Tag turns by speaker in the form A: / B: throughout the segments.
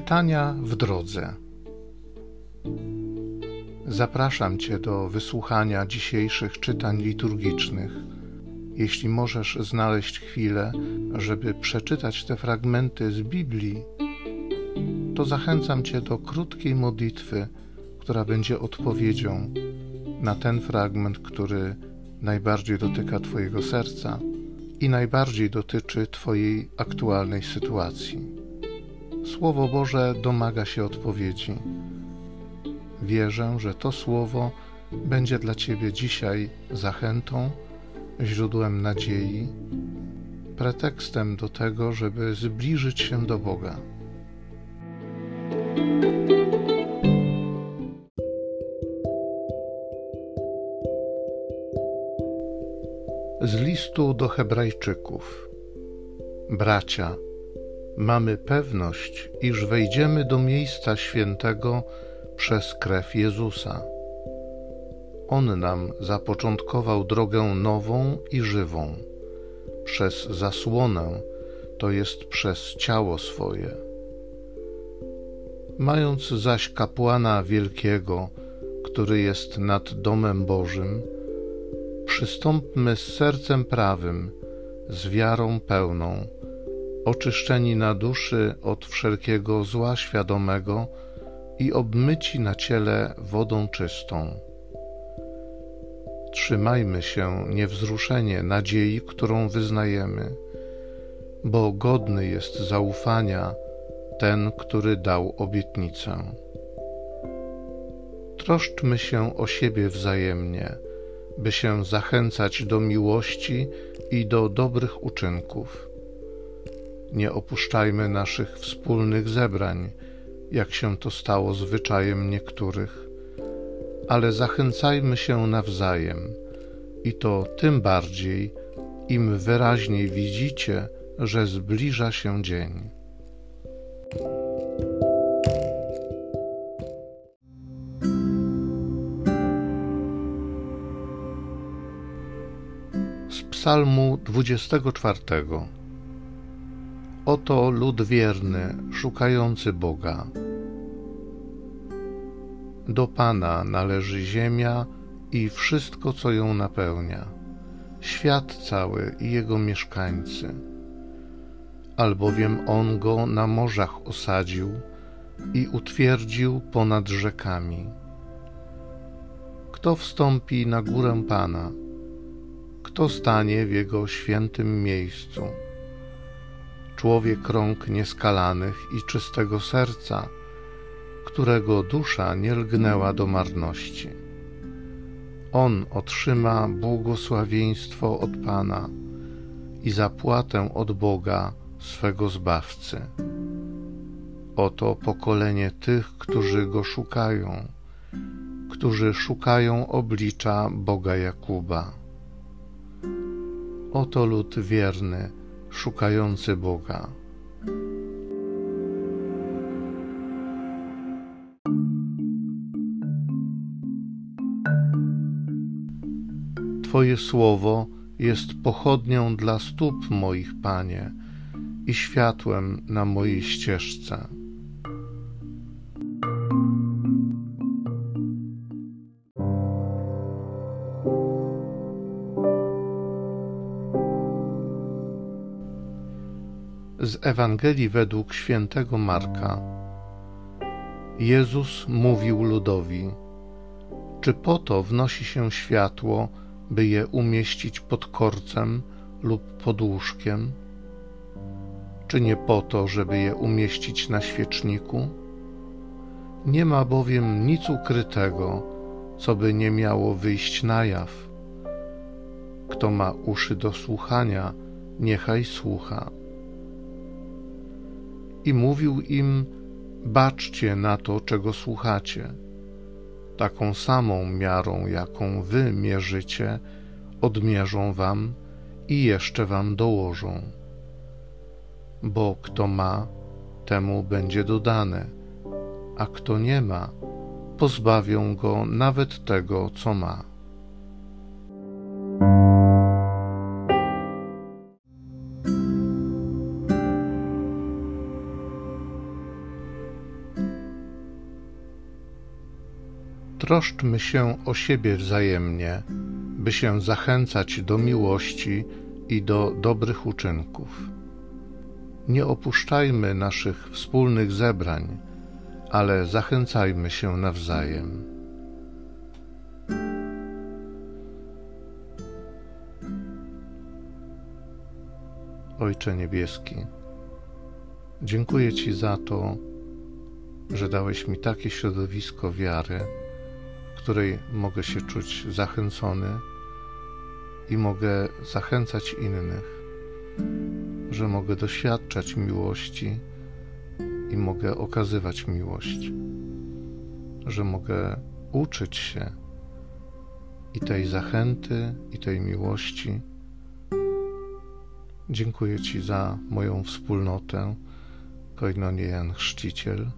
A: Czytania w drodze. Zapraszam Cię do wysłuchania dzisiejszych czytań liturgicznych. Jeśli możesz znaleźć chwilę, żeby przeczytać te fragmenty z Biblii, to zachęcam Cię do krótkiej modlitwy, która będzie odpowiedzią na ten fragment, który najbardziej dotyka Twojego serca i najbardziej dotyczy Twojej aktualnej sytuacji. Słowo Boże domaga się odpowiedzi. Wierzę, że to Słowo będzie dla Ciebie dzisiaj zachętą, źródłem nadziei, pretekstem do tego, żeby zbliżyć się do Boga. Z listu do Hebrajczyków. Bracia, mamy pewność, iż wejdziemy do miejsca świętego przez krew Jezusa. On nam zapoczątkował drogę nową i żywą, przez zasłonę, to jest przez ciało swoje. Mając zaś kapłana wielkiego, który jest nad domem Bożym, przystąpmy z sercem prawym, z wiarą pełną oczyszczeni na duszy od wszelkiego zła świadomego i obmyci na ciele wodą czystą. Trzymajmy się niewzruszenie nadziei, którą wyznajemy, bo godny jest zaufania ten, który dał obietnicę. Troszczmy się o siebie wzajemnie, by się zachęcać do miłości i do dobrych uczynków nie opuszczajmy naszych wspólnych zebrań, jak się to stało zwyczajem niektórych, ale zachęcajmy się nawzajem i to tym bardziej, im wyraźniej widzicie, że zbliża się dzień. Z Psalmu 24. Oto lud wierny, szukający Boga. Do Pana należy ziemia i wszystko, co ją napełnia, świat cały i jego mieszkańcy. Albowiem On go na morzach osadził i utwierdził ponad rzekami. Kto wstąpi na górę Pana? Kto stanie w Jego świętym miejscu? Człowiek rąk nieskalanych i czystego serca, którego dusza nie lgnęła do marności. On otrzyma błogosławieństwo od Pana i zapłatę od Boga, swego Zbawcy. Oto pokolenie tych, którzy Go szukają, którzy szukają oblicza Boga Jakuba. Oto lud wierny, szukający Boga. Twoje słowo jest pochodnią dla stóp moich, Panie, i światłem na mojej ścieżce. Z Ewangelii według świętego Marka. Jezus mówił ludowi: Czy po to wnosi się światło, by je umieścić pod korcem lub pod łóżkiem? Czy nie po to, żeby je umieścić na świeczniku? Nie ma bowiem nic ukrytego, co by nie miało wyjść na jaw. Kto ma uszy do słuchania, niechaj słucha i mówił im: Baczcie na to, czego słuchacie. Taką samą miarą, jaką wy mierzycie, odmierzą wam i jeszcze wam dołożą. Bo kto ma, temu będzie dodane, a kto nie ma, pozbawią go nawet tego, co ma. Troszczmy się o siebie wzajemnie, by się zachęcać do miłości i do dobrych uczynków. Nie opuszczajmy naszych wspólnych zebrań, ale zachęcajmy się nawzajem. Ojcze Niebieski, dziękuję Ci za to, że dałeś mi takie środowisko wiary, której mogę się czuć zachęcony i mogę zachęcać innych, że mogę doświadczać miłości i mogę okazywać miłość, że mogę uczyć się i tej zachęty, i tej miłości. Dziękuję Ci za moją wspólnotę, Koinonie Jan Chrzciciel.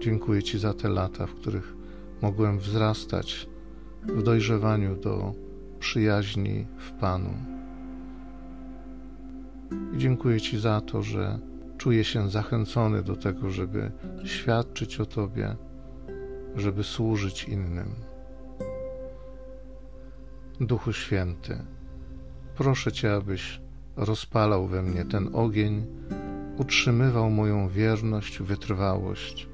A: Dziękuję Ci za te lata, w których mogłem wzrastać w dojrzewaniu do przyjaźni w Panu. I dziękuję Ci za to, że czuję się zachęcony do tego, żeby świadczyć o Tobie, żeby służyć innym. Duchu Święty, proszę Cię, abyś rozpalał we mnie ten ogień, utrzymywał moją wierność, wytrwałość.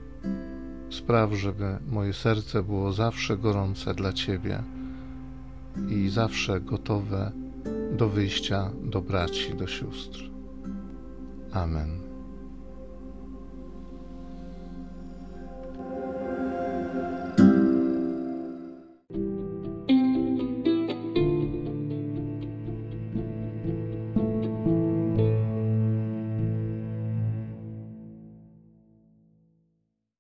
A: Spraw, żeby moje serce było zawsze gorące dla Ciebie i zawsze gotowe do wyjścia do braci, do sióstr. Amen.